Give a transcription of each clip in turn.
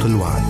صوت الوعد.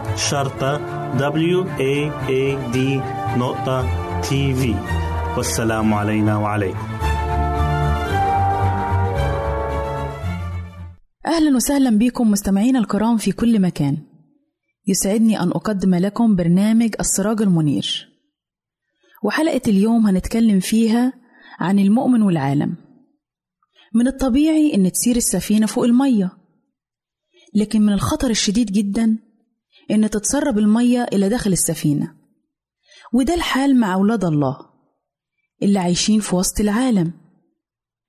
شرطة W A A D نقطة تي في والسلام علينا وعليكم. أهلا وسهلا بكم مستمعينا الكرام في كل مكان. يسعدني أن أقدم لكم برنامج السراج المنير. وحلقة اليوم هنتكلم فيها عن المؤمن والعالم. من الطبيعي إن تسير السفينة فوق المية. لكن من الخطر الشديد جدا إن تتسرب المية إلى داخل السفينة. وده الحال مع أولاد الله اللي عايشين في وسط العالم.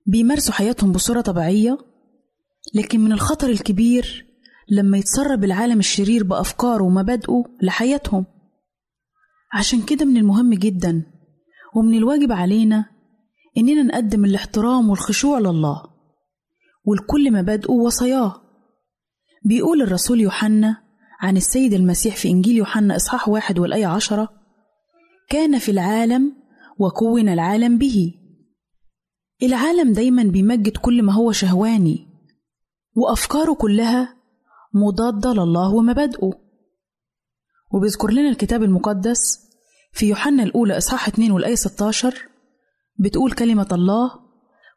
بيمارسوا حياتهم بصورة طبيعية لكن من الخطر الكبير لما يتسرب العالم الشرير بأفكاره ومبادئه لحياتهم. عشان كده من المهم جدا ومن الواجب علينا إننا نقدم الاحترام والخشوع لله ولكل مبادئه ووصاياه بيقول الرسول يوحنا عن السيد المسيح في إنجيل يوحنا إصحاح واحد والآية عشرة كان في العالم وكون العالم به. العالم دايما بيمجد كل ما هو شهواني وأفكاره كلها مضادة لله ومبادئه. وبيذكر لنا الكتاب المقدس في يوحنا الأولى إصحاح 2 والآية 16 بتقول كلمة الله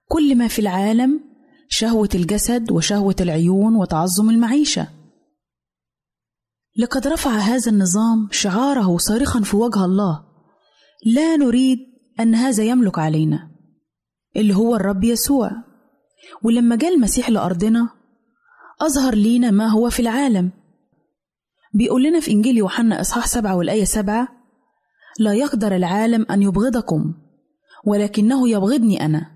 كل ما في العالم شهوة الجسد وشهوة العيون وتعظم المعيشة. لقد رفع هذا النظام شعاره صارخا في وجه الله. لا نريد أن هذا يملك علينا. اللي هو الرب يسوع. ولما جاء المسيح لأرضنا أظهر لينا ما هو في العالم. بيقول لنا في إنجيل يوحنا إصحاح سبعة والآية سبعة لا يقدر العالم أن يبغضكم ولكنه يبغضني أنا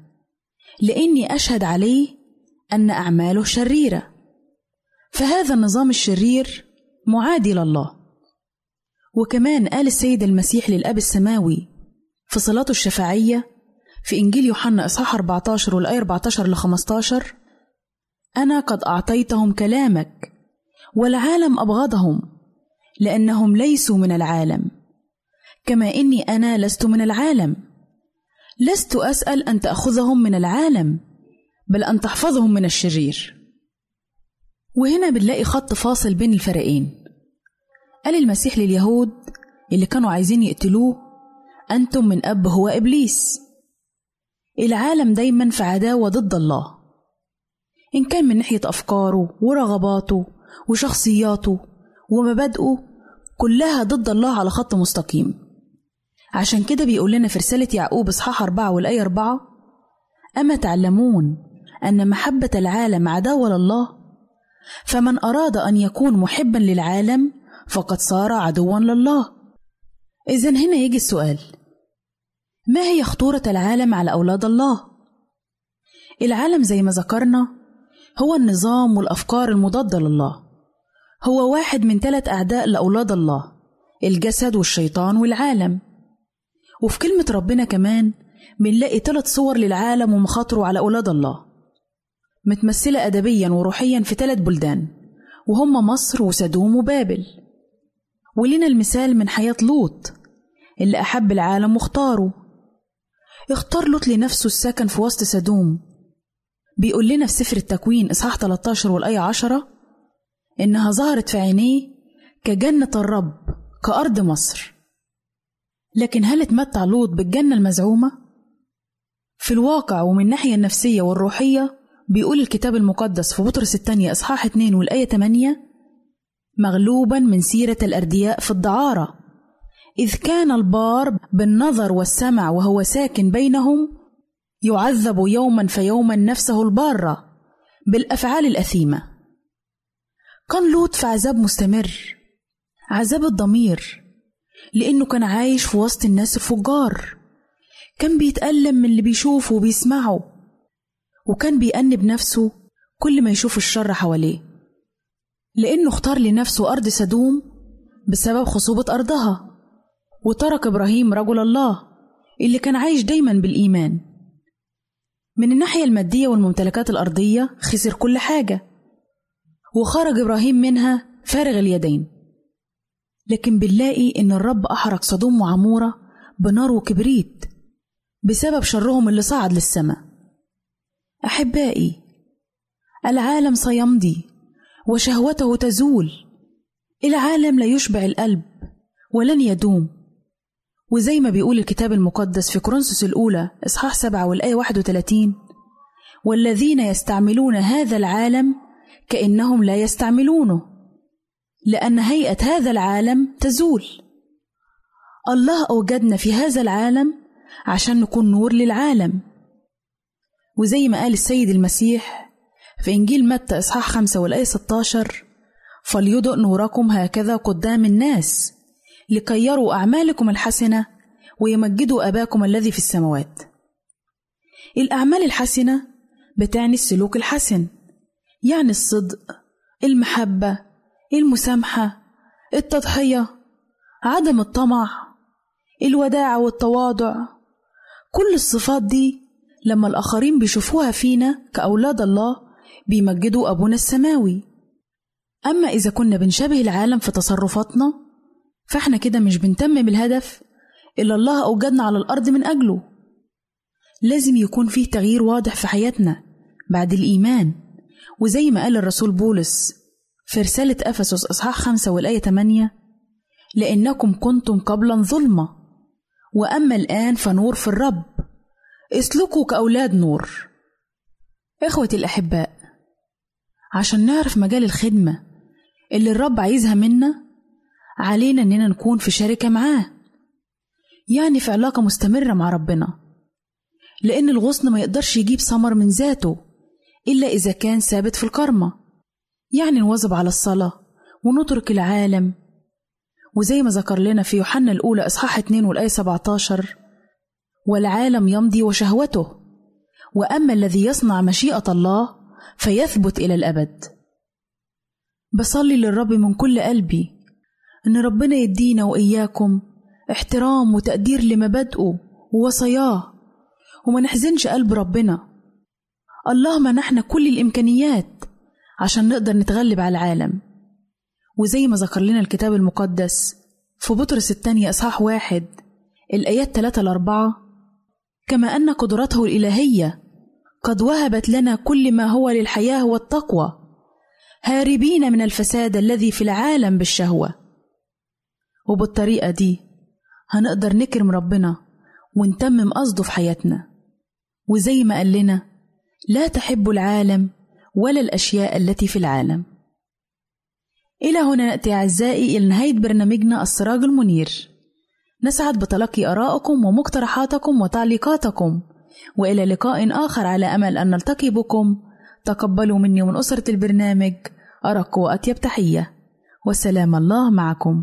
لأني أشهد عليه أن أعماله شريرة. فهذا النظام الشرير معادي لله وكمان قال السيد المسيح للأب السماوي في صلاته الشفاعية في إنجيل يوحنا إصحاح 14 والآية 14 ل 15 أنا قد أعطيتهم كلامك والعالم أبغضهم لأنهم ليسوا من العالم كما إني أنا لست من العالم. لست أسأل أن تأخذهم من العالم بل أن تحفظهم من الشرير. وهنا بنلاقي خط فاصل بين الفريقين. قال المسيح لليهود اللي كانوا عايزين يقتلوه أنتم من أب هو إبليس. العالم دايما في عداوة ضد الله. إن كان من ناحية أفكاره ورغباته وشخصياته ومبادئه كلها ضد الله على خط مستقيم. عشان كده بيقول لنا في رسالة يعقوب إصحاح أربعة والآية أربعة أما تعلمون أن محبة العالم عداوة لله فمن أراد أن يكون محبا للعالم فقد صار عدوا لله. إذا هنا يجي السؤال. ما هي خطورة العالم على أولاد الله؟ العالم زي ما ذكرنا هو النظام والأفكار المضادة لله. هو واحد من ثلاث أعداء لأولاد الله الجسد والشيطان والعالم. وفي كلمة ربنا كمان بنلاقي ثلاث صور للعالم ومخاطره على أولاد الله. متمثلة أدبيا وروحيا في ثلاث بلدان وهم مصر وسدوم وبابل. ولنا المثال من حياة لوط اللي أحب العالم واختاره. اختار لوط لنفسه السكن في وسط سدوم. بيقول لنا في سفر التكوين إصحاح 13 والآية 10 إنها ظهرت في عينيه كجنة الرب كأرض مصر. لكن هل اتمتع لوط بالجنة المزعومة؟ في الواقع ومن الناحية النفسية والروحية بيقول الكتاب المقدس في بطرس الثانية إصحاح 2 والآية 8 مغلوبا من سيرة الأردياء في الدعارة. إذ كان البار بالنظر والسمع وهو ساكن بينهم يعذب يوما فيوما نفسه البارة بالأفعال الأثيمة. كان لوط في عذاب مستمر عذاب الضمير لأنه كان عايش في وسط الناس الفجار. كان بيتألم من اللي بيشوفه وبيسمعه وكان بيأنب نفسه كل ما يشوف الشر حواليه. لأنه اختار لنفسه أرض سدوم بسبب خصوبة أرضها وترك إبراهيم رجل الله اللي كان عايش دايما بالإيمان. من الناحية المادية والممتلكات الأرضية خسر كل حاجة وخرج إبراهيم منها فارغ اليدين. لكن بنلاقي إن الرب أحرق صدوم وعمورة بنار وكبريت بسبب شرهم اللي صعد للسماء. أحبائي العالم سيمضي. وشهوته تزول. العالم لا يشبع القلب ولن يدوم. وزي ما بيقول الكتاب المقدس في كورنثوس الأولى إصحاح سبعة والآية 31 والذين يستعملون هذا العالم كأنهم لا يستعملونه لأن هيئة هذا العالم تزول. الله أوجدنا في هذا العالم عشان نكون نور للعالم. وزي ما قال السيد المسيح في إنجيل متى إصحاح خمسة والآية 16 فليضئ نوركم هكذا قدام الناس لكي يروا أعمالكم الحسنة ويمجدوا أباكم الذي في السماوات. الأعمال الحسنة بتعني السلوك الحسن يعني الصدق المحبة المسامحة التضحية عدم الطمع الوداعة والتواضع. كل الصفات دي لما الآخرين بيشوفوها فينا كأولاد الله بيمجدوا أبونا السماوي. أما إذا كنا بنشبه العالم في تصرفاتنا فإحنا كده مش بنتمم الهدف اللي الله أوجدنا على الأرض من أجله. لازم يكون فيه تغيير واضح في حياتنا بعد الإيمان. وزي ما قال الرسول بولس في رسالة أفسس إصحاح خمسة والآية 8 لأنكم كنتم قبلا ظلمة. وأما الآن فنور في الرب. اسلكوا كأولاد نور. إخوتي الأحباء عشان نعرف مجال الخدمة اللي الرب عايزها منا علينا إننا نكون في شركة معاه. يعني في علاقة مستمرة مع ربنا. لأن الغصن ما يقدرش يجيب ثمر من ذاته إلا إذا كان ثابت في الكرمة. يعني نواظب على الصلاة ونترك العالم. وزي ما ذكر لنا في يوحنا الأولى إصحاح 2 والآية 17 والعالم يمضي وشهوته. وأما الذي يصنع مشيئة الله فيثبت إلى الأبد. بصلي للرب من كل قلبي. إن ربنا يدينا وإياكم احترام وتقدير لمبادئه ووصاياه. وما نحزنش قلب ربنا. الله منحنا كل الإمكانيات عشان نقدر نتغلب على العالم. وزي ما ذكر لنا الكتاب المقدس في بطرس الثانية إصحاح واحد الآيات ثلاثة لأربعة كما أن قدرته الإلهية قد وهبت لنا كل ما هو للحياة والتقوى هاربين من الفساد الذي في العالم بالشهوة. وبالطريقة دي هنقدر نكرم ربنا ونتمم قصده في حياتنا. وزي ما قال لنا لا تحب العالم ولا الأشياء التي في العالم. إلى هنا نأتي أعزائي إلى نهاية برنامجنا السراج المنير. نسعد بتلقي آرائكم ومقترحاتكم وتعليقاتكم. وإلى لقاء آخر على أمل أن نلتقي بكم. تقبلوا مني ومن أسرة البرنامج أرق وأطيب تحية. وسلام الله معكم.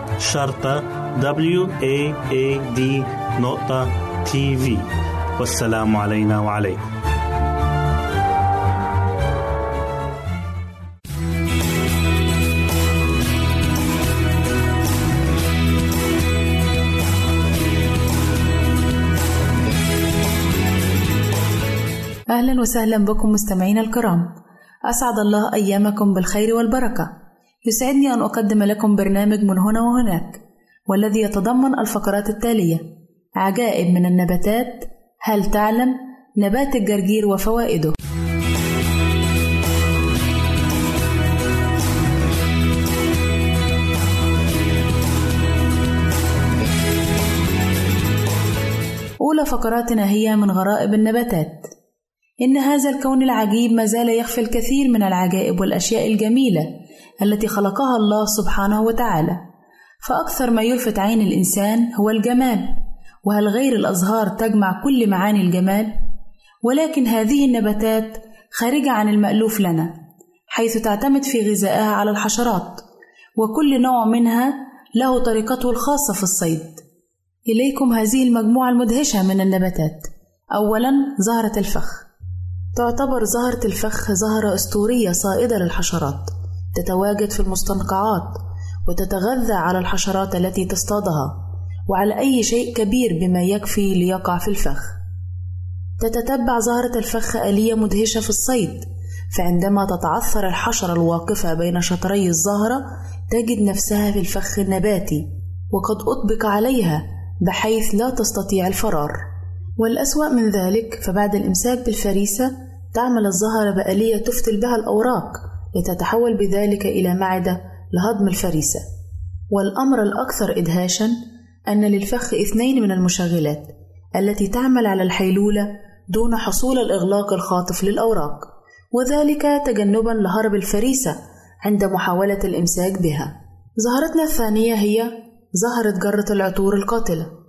شرطة W A A D نقطة تي في والسلام علينا وعليكم. أهلا وسهلا بكم مستمعينا الكرام. أسعد الله أيامكم بالخير والبركة. يسعدني أن أقدم لكم برنامج من هنا وهناك والذي يتضمن الفقرات التالية عجائب من النباتات هل تعلم؟ نبات الجرجير وفوائده. أولى فقراتنا هي من غرائب النباتات. إن هذا الكون العجيب ما زال يخفي الكثير من العجائب والأشياء الجميلة التي خلقها الله سبحانه وتعالى. فأكثر ما يلفت عين الإنسان هو الجمال. وهل غير الأزهار تجمع كل معاني الجمال؟ ولكن هذه النباتات خارجة عن المألوف لنا حيث تعتمد في غذائها على الحشرات وكل نوع منها له طريقته الخاصة في الصيد. إليكم هذه المجموعة المدهشة من النباتات. أولا زهرة الفخ. تعتبر زهرة الفخ زهرة أسطورية صائدة للحشرات تتواجد في المستنقعات وتتغذى على الحشرات التي تصطادها وعلى أي شيء كبير بما يكفي ليقع في الفخ. تتتبع زهرة الفخ آلية مدهشة في الصيد فعندما تتعثر الحشرة الواقفة بين شطري الزهرة تجد نفسها في الفخ النباتي وقد أطبق عليها بحيث لا تستطيع الفرار. والأسوأ من ذلك فبعد الإمساك بالفريسة تعمل الزهرة بآلية تفتل بها الأوراق لتتحول بذلك إلى معدة لهضم الفريسة. والأمر الأكثر إدهاشا أن للفخ اثنين من المشغلات التي تعمل على الحيلولة دون حصول الإغلاق الخاطف للأوراق وذلك تجنبا لهرب الفريسة عند محاولة الإمساك بها. زهرتنا الثانية هي زهرة جرة العطور القاتلة.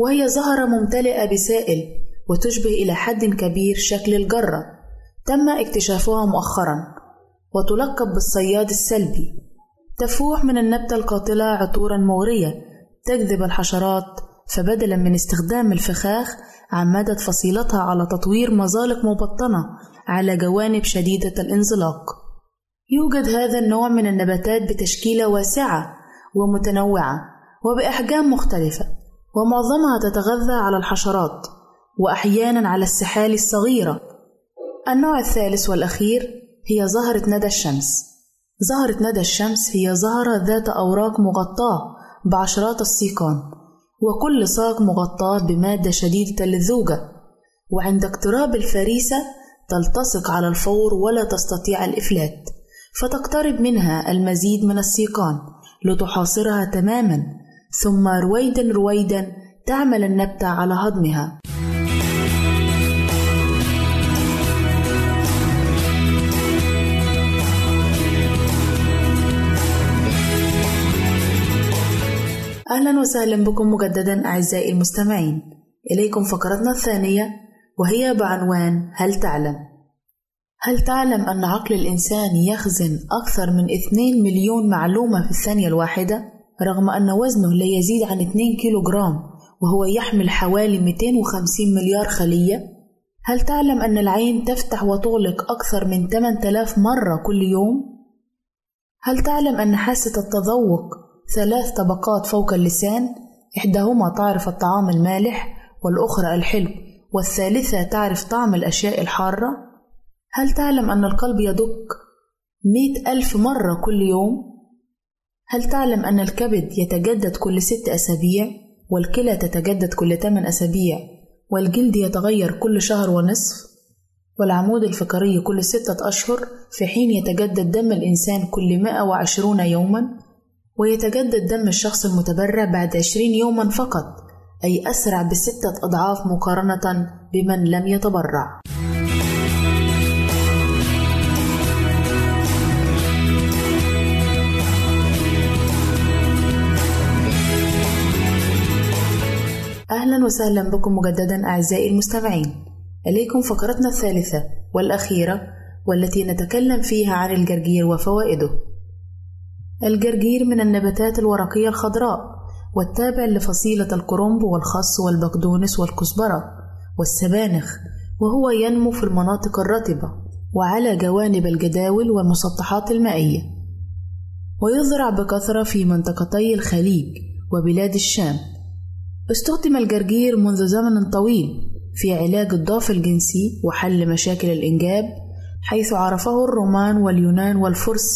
وهي زهرة ممتلئة بسائل وتشبه إلى حد كبير شكل الجرة. تم اكتشافها مؤخرا وتلقب بالصياد السلبي. تفوح من النبتة القاتلة عطورا مغرية تجذب الحشرات فبدلا من استخدام الفخاخ عمدت فصيلتها على تطوير مزالق مبطنة على جوانب شديدة الانزلاق. يوجد هذا النوع من النباتات بتشكيلة واسعة ومتنوعة وبأحجام مختلفة. ومعظمها تتغذى على الحشرات وأحيانا على السحال الصغيرة. النوع الثالث والأخير هي زهرة ندى الشمس. زهرة ندى الشمس هي زهرة ذات أوراق مغطاة بعشرات السيقان وكل ساق مغطاة بمادة شديدة اللزوجة وعند اقتراب الفريسة تلتصق على الفور ولا تستطيع الإفلات فتقترب منها المزيد من السيقان لتحاصرها تماما. ثم رويدا رويدا تعمل النبتة على هضمها أهلا وسهلا بكم مجددا أعزائي المستمعين إليكم فقرتنا الثانية وهي بعنوان هل تعلم؟ هل تعلم أن عقل الإنسان يخزن أكثر من 2 مليون معلومة في الثانية الواحدة؟ رغم أن وزنه لا يزيد عن 2 كيلو جرام وهو يحمل حوالي 250 مليار خلية؟ هل تعلم أن العين تفتح وتغلق أكثر من 8000 مرة كل يوم؟ هل تعلم أن حاسة التذوق ثلاث طبقات فوق اللسان إحداهما تعرف الطعام المالح والأخرى الحلو والثالثة تعرف طعم الأشياء الحارة هل تعلم أن القلب يدق مئة ألف مرة كل يوم؟ هل تعلم أن الكبد يتجدد كل ست أسابيع والكلى تتجدد كل ثمان أسابيع والجلد يتغير كل شهر ونصف والعمود الفقري كل ستة أشهر في حين يتجدد دم الإنسان كل 120 يوما ويتجدد دم الشخص المتبرع بعد 20 يوما فقط أي أسرع بستة أضعاف مقارنة بمن لم يتبرع. أهلا وسهلا بكم مجددا أعزائي المستمعين. إليكم فقرتنا الثالثة والأخيرة والتي نتكلم فيها عن الجرجير وفوائده. الجرجير من النباتات الورقية الخضراء والتابع لفصيلة الكرنب والخس والبقدونس والكزبرة والسبانخ وهو ينمو في المناطق الرطبة وعلى جوانب الجداول والمسطحات المائية. ويزرع بكثرة في منطقتي الخليج وبلاد الشام. استخدم الجرجير منذ زمن طويل في علاج الضعف الجنسي وحل مشاكل الإنجاب حيث عرفه الرومان واليونان والفرس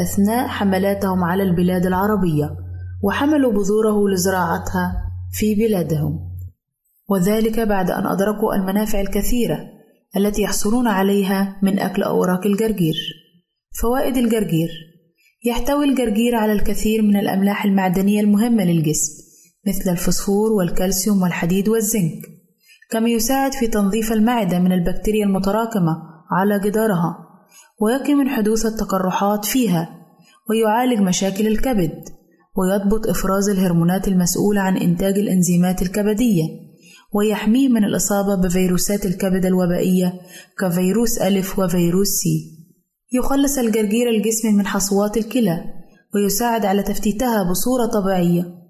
أثناء حملاتهم على البلاد العربية وحملوا بذوره لزراعتها في بلادهم. وذلك بعد أن أدركوا المنافع الكثيرة التي يحصلون عليها من أكل أوراق الجرجير. فوائد الجرجير يحتوي الجرجير على الكثير من الأملاح المعدنية المهمة للجسم مثل الفسفور والكالسيوم والحديد والزنك كما يساعد في تنظيف المعدة من البكتيريا المتراكمة على جدارها ويقي من حدوث التقرحات فيها ويعالج مشاكل الكبد ويضبط إفراز الهرمونات المسؤولة عن إنتاج الإنزيمات الكبدية ويحميه من الإصابة بفيروسات الكبد الوبائية كفيروس ألف وفيروس سي. يخلص الجرجير الجسم من حصوات الكلى ويساعد على تفتيتها بصورة طبيعية.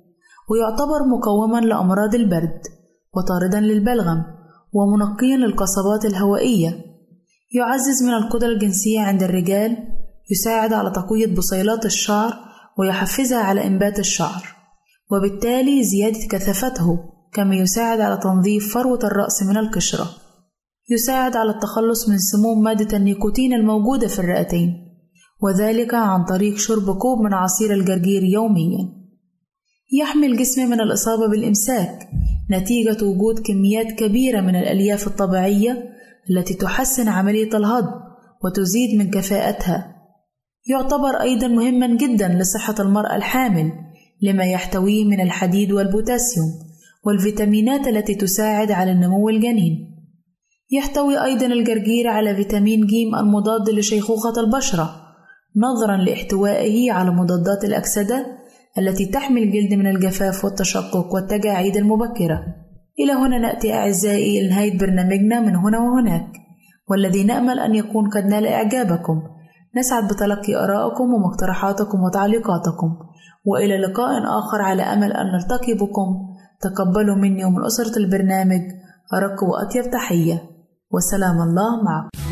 ويعتبر مقوما لأمراض البرد وطاردا للبلغم ومنقيا للقصبات الهوائية. يعزز من القدرة الجنسية عند الرجال يساعد على تقوية بصيلات الشعر ويحفزها على إنبات الشعر وبالتالي زيادة كثافته كما يساعد على تنظيف فروة الرأس من القشرة. يساعد على التخلص من سموم مادة النيكوتين الموجودة في الرئتين وذلك عن طريق شرب كوب من عصير الجرجير يوميا. يحمي الجسم من الإصابة بالإمساك نتيجة وجود كميات كبيرة من الألياف الطبيعية التي تحسن عملية الهضم وتزيد من كفاءتها. يعتبر أيضا مهما جدا لصحة المرأة الحامل لما يحتويه من الحديد والبوتاسيوم والفيتامينات التي تساعد على النمو الجنين. يحتوي أيضا الجرجير على فيتامين ج المضاد لشيخوخة البشرة نظرا لاحتوائه على مضادات الأكسدة التي تحمي الجلد من الجفاف والتشقق والتجاعيد المبكرة. إلى هنا نأتي أعزائي لنهاية برنامجنا من هنا وهناك. والذي نأمل أن يكون قد نال إعجابكم. نسعد بتلقي آرائكم ومقترحاتكم وتعليقاتكم. وإلى لقاء آخر على أمل أن نلتقي بكم. تقبلوا مني ومن أسرة البرنامج. أرق وأطيب تحية. وسلام الله معكم.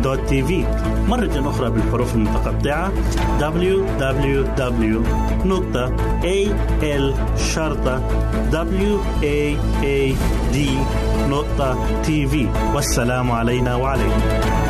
www.al-waad.tv مرة أخرى بالحروف المتقطعة www www.al-waad.tv والسلام علينا وعليكم.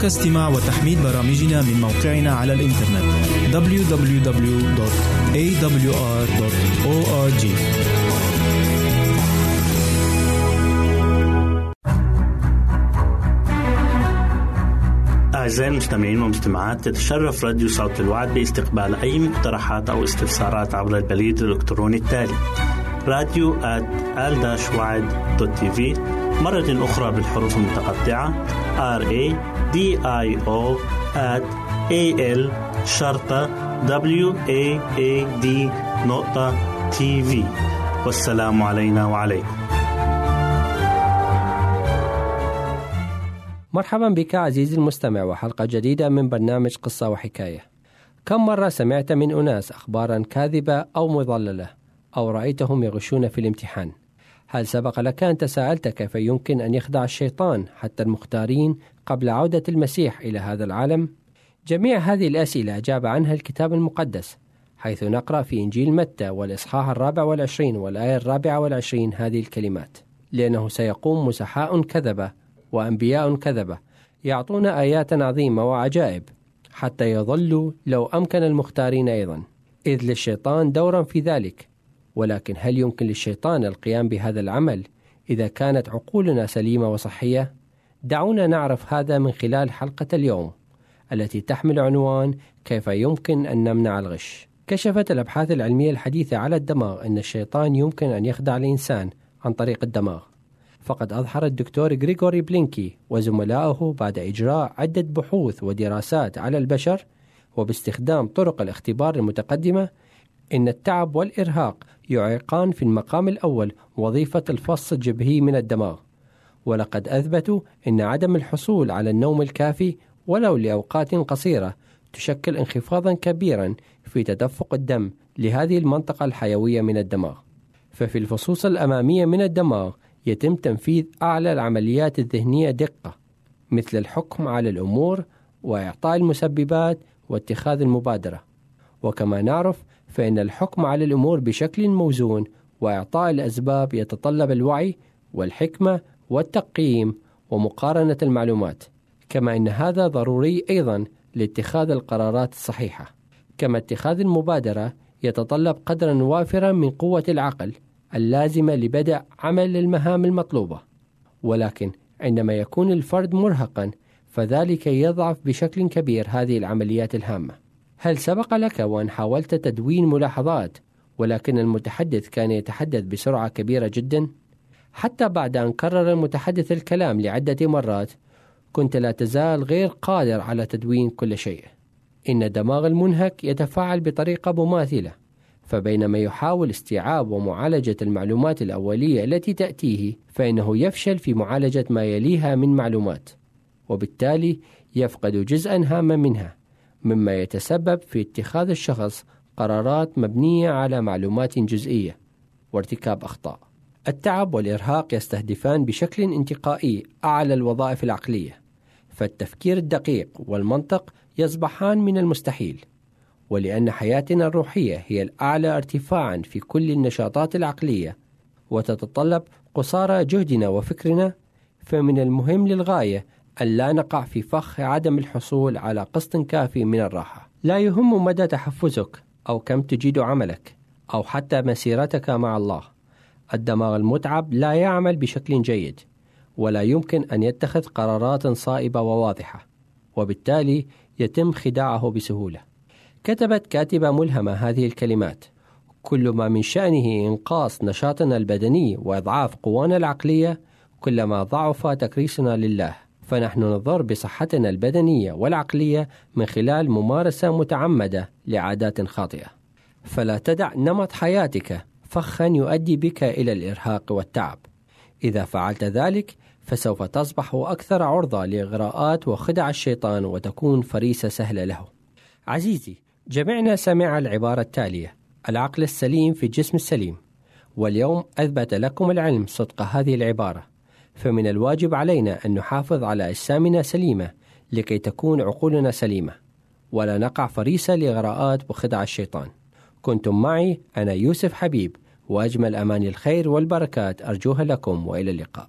يمكنك استماع وتحميل برامجنا من موقعنا على الإنترنت www.awr.org أعزائي المستمعين والمستمعات تتشرف راديو صوت الوعد باستقبال أي مقترحات أو استفسارات عبر البريد الإلكتروني التالي راديو آل مرة أخرى بالحروف المتقطعة R A D I O at A L شرطة W A A D نقطة تي في والسلام علينا وعليكم مرحبا بك عزيزي المستمع وحلقة جديدة من برنامج قصة وحكاية. كم مرة سمعت من أناس أخبارا كاذبة أو مضللة أو رأيتهم يغشون في الامتحان؟ هل سبق لك أن تساءلت كيف يمكن أن يخدع الشيطان حتى المختارين قبل عودة المسيح إلى هذا العالم؟ جميع هذه الأسئلة أجاب عنها الكتاب المقدس حيث نقرأ في إنجيل متى والإصحاح الرابع والعشرين والآية الرابعة والعشرين هذه الكلمات لأنه سيقوم مسحاء كذبة وأنبياء كذبة يعطون آيات عظيمة وعجائب حتى يظلوا لو أمكن المختارين أيضا إذ للشيطان دورا في ذلك ولكن هل يمكن للشيطان القيام بهذا العمل إذا كانت عقولنا سليمة وصحية؟ دعونا نعرف هذا من خلال حلقة اليوم التي تحمل عنوان كيف يمكن أن نمنع الغش كشفت الأبحاث العلمية الحديثة على الدماغ أن الشيطان يمكن أن يخدع الإنسان عن طريق الدماغ فقد أظهر الدكتور غريغوري بلينكي وزملائه بعد إجراء عدة بحوث ودراسات على البشر وباستخدام طرق الاختبار المتقدمة إن التعب والإرهاق يعيقان في المقام الأول وظيفة الفص الجبهي من الدماغ. ولقد أثبتوا أن عدم الحصول على النوم الكافي ولو لأوقات قصيرة تشكل انخفاضا كبيرا في تدفق الدم لهذه المنطقة الحيوية من الدماغ. ففي الفصوص الأمامية من الدماغ يتم تنفيذ أعلى العمليات الذهنية دقة مثل الحكم على الأمور وإعطاء المسببات واتخاذ المبادرة. وكما نعرف فإن الحكم على الأمور بشكل موزون وإعطاء الأسباب يتطلب الوعي والحكمة والتقييم ومقارنة المعلومات. كما أن هذا ضروري أيضا لاتخاذ القرارات الصحيحة. كما اتخاذ المبادرة يتطلب قدرا وافرا من قوة العقل اللازمة لبدء عمل المهام المطلوبة. ولكن عندما يكون الفرد مرهقا فذلك يضعف بشكل كبير هذه العمليات الهامة. هل سبق لك وأن حاولت تدوين ملاحظات ولكن المتحدث كان يتحدث بسرعة كبيرة جدا؟ حتى بعد أن كرر المتحدث الكلام لعدة مرات كنت لا تزال غير قادر على تدوين كل شيء إن الدماغ المنهك يتفاعل بطريقة مماثلة فبينما يحاول استيعاب ومعالجة المعلومات الأولية التي تأتيه فإنه يفشل في معالجة ما يليها من معلومات وبالتالي يفقد جزءا هاما منها مما يتسبب في اتخاذ الشخص قرارات مبنية على معلومات جزئية وارتكاب أخطاء. التعب والإرهاق يستهدفان بشكل انتقائي أعلى الوظائف العقلية فالتفكير الدقيق والمنطق يصبحان من المستحيل ولأن حياتنا الروحية هي الأعلى ارتفاعا في كل النشاطات العقلية وتتطلب قصارى جهدنا وفكرنا فمن المهم للغاية أن لا نقع في فخ عدم الحصول على قسط كافي من الراحة. لا يهم مدى تحفزك أو كم تجيد عملك أو حتى مسيرتك مع الله. الدماغ المتعب لا يعمل بشكل جيد ولا يمكن أن يتخذ قرارات صائبة وواضحة وبالتالي يتم خداعه بسهولة. كتبت كاتبة ملهمة هذه الكلمات كل ما من شأنه إنقاص نشاطنا البدني وإضعاف قوانا العقلية كلما ضعف تكريسنا لله. فنحن نضر بصحتنا البدنية والعقلية من خلال ممارسة متعمدة لعادات خاطئة. فلا تدع نمط حياتك فخا يؤدي بك إلى الإرهاق والتعب. إذا فعلت ذلك فسوف تصبح أكثر عرضة لإغراءات وخدع الشيطان وتكون فريسة سهلة له. عزيزي جميعنا سمع العبارة التالية العقل السليم في الجسم السليم. واليوم أثبت لكم العلم صدق هذه العبارة. فمن الواجب علينا أن نحافظ على أجسامنا سليمة لكي تكون عقولنا سليمة. ولا نقع فريسة لإغراءات وخدع الشيطان. كنتم معي أنا يوسف حبيب. وأجمل أماني الخير والبركات. أرجوها لكم وإلى اللقاء.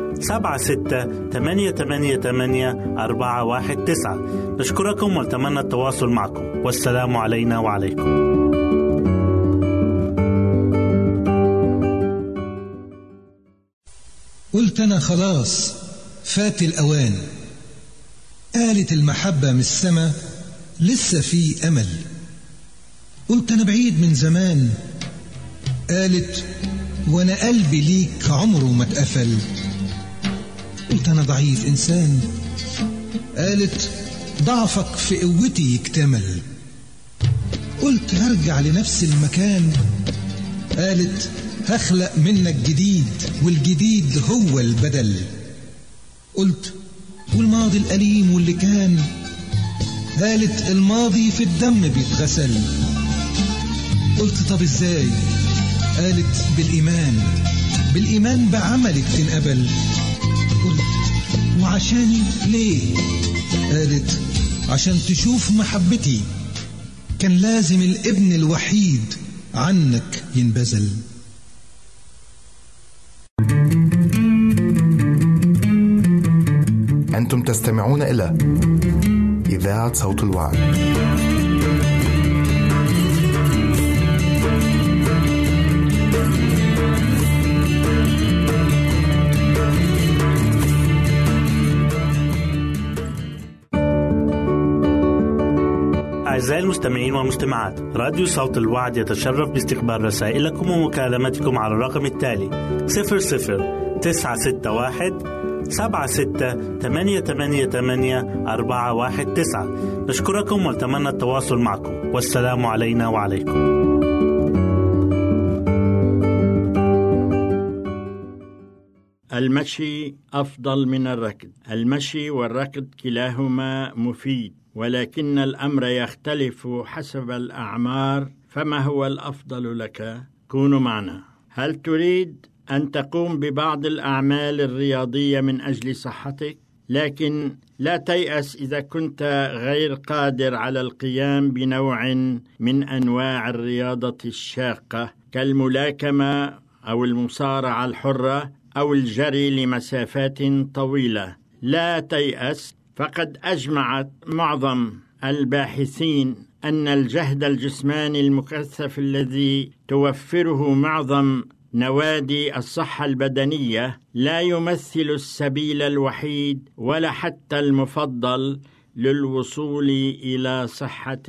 سبعة ستة ثمانية ثمانية ثمانية أربعة واحد تسعة. نشكركم ونتمنى التواصل معكم. والسلام علينا وعليكم. قلت أنا خلاص. فات الأوان. قالت المحبة من السما لسه في أمل. قلت أنا بعيد من زمان. قالت وأنا قلبي ليك عمره ما اتقفل. قلت أنا ضعيف إنسان. قالت ضعفك في قوتي يكتمل. قلت هرجع لنفس المكان. قالت هخلق منك جديد والجديد هو البدل. قلت والماضي الأليم واللي كان؟ قالت الماضي في الدم بيتغسل. قلت طب إزاي؟ قالت بالإيمان. بالإيمان بعملك تنقبل. قلت وعشاني ليه؟ قالت عشان تشوف محبتي. كان لازم الابن الوحيد عنك ينبذل. أنتم تستمعون إلى إذاعة صوت الوعد. أعزائي المستمعين والمستمعات راديو صوت الوعد يتشرف باستقبال رسائلكم ومكالمتكم على الرقم التالي 00 961 سبعة ستة ثمانية ثمانية ثمانية أربعة واحد تسعة. نشكركم ونتمنى التواصل معكم. والسلام علينا وعليكم. المشي أفضل من الركض. المشي والركض كلاهما مفيد. ولكن الأمر يختلف حسب الأعمار فما هو الأفضل لك؟ كونوا معنا هل تريد أن تقوم ببعض الأعمال الرياضية من أجل صحتك؟ لكن لا تيأس إذا كنت غير قادر على القيام بنوع من أنواع الرياضة الشاقة كالملاكمة أو المصارعة الحرة أو الجري لمسافات طويلة لا تيأس فقد أجمعت معظم الباحثين أن الجهد الجسماني المكثف الذي توفره معظم نوادي الصحة البدنية لا يمثل السبيل الوحيد ولا حتى المفضل للوصول إلى صحة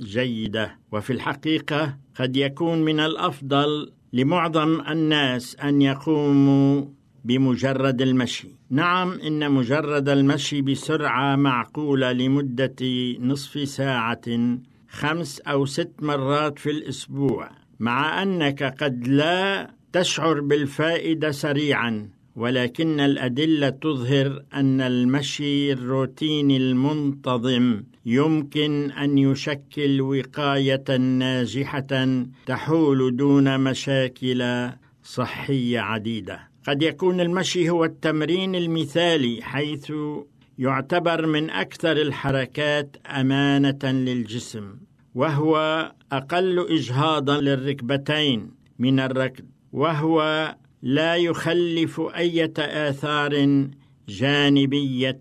جيدة. وفي الحقيقة قد يكون من الأفضل لمعظم الناس أن يقوموا بمجرد المشي. نعم إن مجرد المشي بسرعة معقولة لمدة نصف ساعة خمس أو ست مرات في الأسبوع مع أنك قد لا تشعر بالفائدة سريعا ولكن الأدلة تظهر أن المشي الروتيني المنتظم يمكن أن يشكل وقاية ناجحة تحول دون مشاكل صحية عديدة. قد يكون المشي هو التمرين المثالي حيث يعتبر من أكثر الحركات أمانة للجسم وهو أقل إجهاضا للركبتين من الركض وهو لا يخلف أي آثار جانبية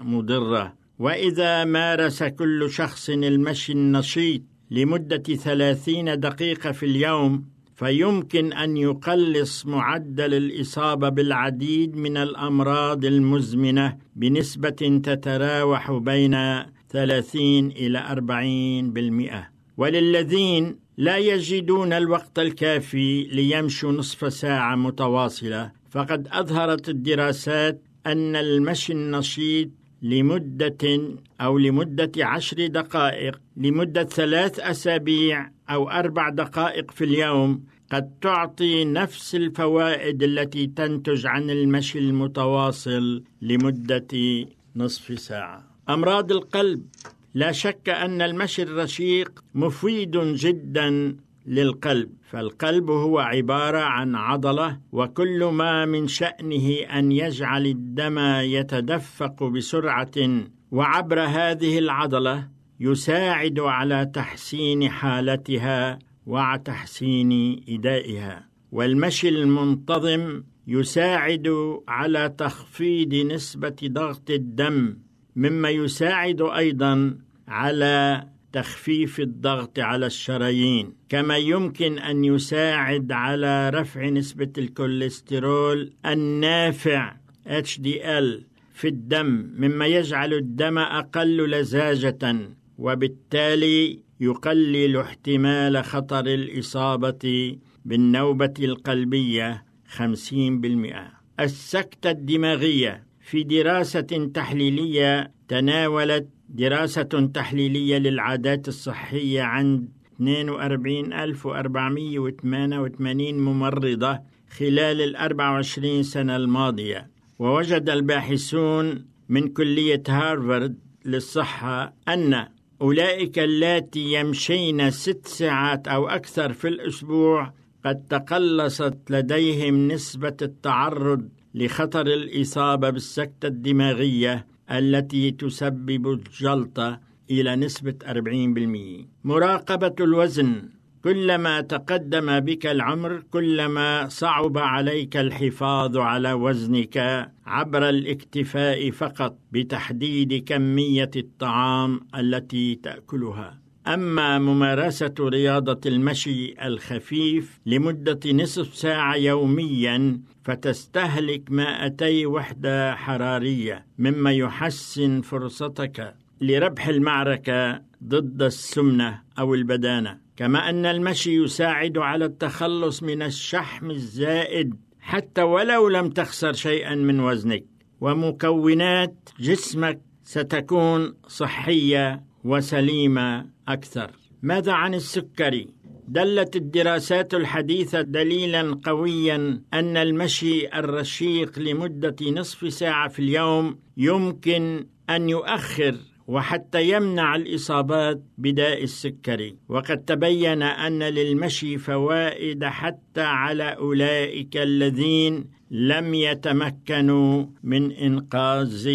مضرة. وإذا مارس كل شخص المشي النشيط لمدة ثلاثين دقيقة في اليوم فيمكن أن يقلص معدل الإصابة بالعديد من الأمراض المزمنة بنسبة تتراوح بين 30 إلى 40 بالمئة. وللذين لا يجدون الوقت الكافي ليمشوا نصف ساعة متواصلة فقد أظهرت الدراسات أن المشي النشيط لمدة أو لمدة عشر دقائق لمدة ثلاث أسابيع أو أربع دقائق في اليوم قد تعطي نفس الفوائد التي تنتج عن المشي المتواصل لمدة نصف ساعة. أمراض القلب لا شك أن المشي الرشيق مفيد جدا للقلب فالقلب هو عبارة عن عضلة وكل ما من شأنه أن يجعل الدم يتدفق بسرعة وعبر هذه العضلة يساعد على تحسين حالتها وتحسين إدائها. والمشي المنتظم يساعد على تخفيض نسبة ضغط الدم مما يساعد أيضا على تخفيف الضغط على الشرايين. كما يمكن أن يساعد على رفع نسبة الكوليسترول النافع HDL في الدم مما يجعل الدم أقل لزاجة وبالتالي يقلل احتمال خطر الإصابة بالنوبة القلبية 50% السكتة الدماغية في دراسة تحليلية تناولت دراسة تحليلية للعادات الصحية عند 42488 ممرضة خلال ال 24 سنة الماضية. ووجد الباحثون من كلية هارفارد للصحة أن أولئك اللاتي يمشين ست ساعات أو أكثر في الأسبوع قد تقلصت لديهم نسبة التعرض لخطر الإصابة بالسكتة الدماغية التي تسبب الجلطة إلى نسبة 40% مراقبة الوزن. كلما تقدم بك العمر كلما صعب عليك الحفاظ على وزنك عبر الاكتفاء فقط بتحديد كمية الطعام التي تأكلها. أما ممارسة رياضة المشي الخفيف لمدة نصف ساعة يوميا فتستهلك 200 وحدة حرارية مما يحسن فرصتك لربح المعركة ضد السمنة أو البدانة كما أن المشي يساعد على التخلص من الشحم الزائد حتى ولو لم تخسر شيئا من وزنك. ومكونات جسمك ستكون صحية وسليمة أكثر. ماذا عن السكري؟ دلت الدراسات الحديثة دليلا قويا أن المشي الرشيق لمدة نصف ساعة في اليوم يمكن أن يؤخر وحتى يمنع الإصابات بداء السكري وقد تبين أن للمشي فوائد حتى على أولئك الذين لم يتمكنوا من إنقاذ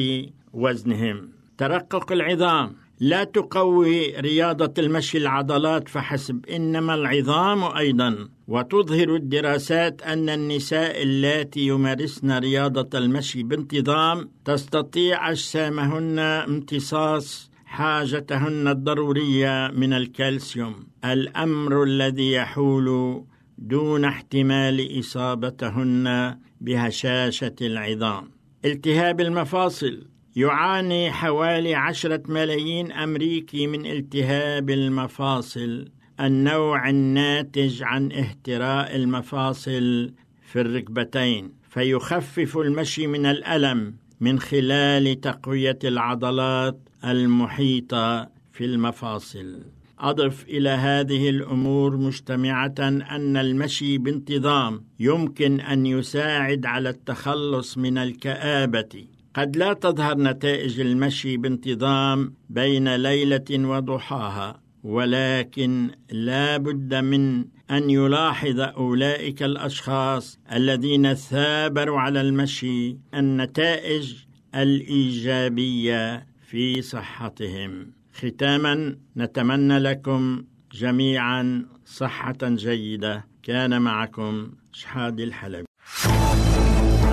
وزنهم. ترقق العظام. لا تقوي رياضة المشي العضلات فحسب إنما العظام أيضا. وتظهر الدراسات أن النساء اللاتي يمارسن رياضة المشي بانتظام تستطيع أجسامهن امتصاص حاجتهن الضرورية من الكالسيوم الأمر الذي يحول دون احتمال إصابتهن بهشاشة العظام. التهاب المفاصل يعاني حوالي عشرة ملايين أمريكي من التهاب المفاصل النوع الناتج عن اهتراء المفاصل في الركبتين فيخفف المشي من الألم من خلال تقوية العضلات المحيطة في المفاصل. أضف إلى هذه الأمور مجتمعة أن المشي بانتظام يمكن أن يساعد على التخلص من الكآبة. قد لا تظهر نتائج المشي بانتظام بين ليلة وضحاها. ولكن لا بد من أن يلاحظ أولئك الأشخاص الذين ثابروا على المشي النتائج الإيجابية في صحتهم. ختاما نتمنى لكم جميعا صحة جيدة. كان معكم شحاد الحلبي.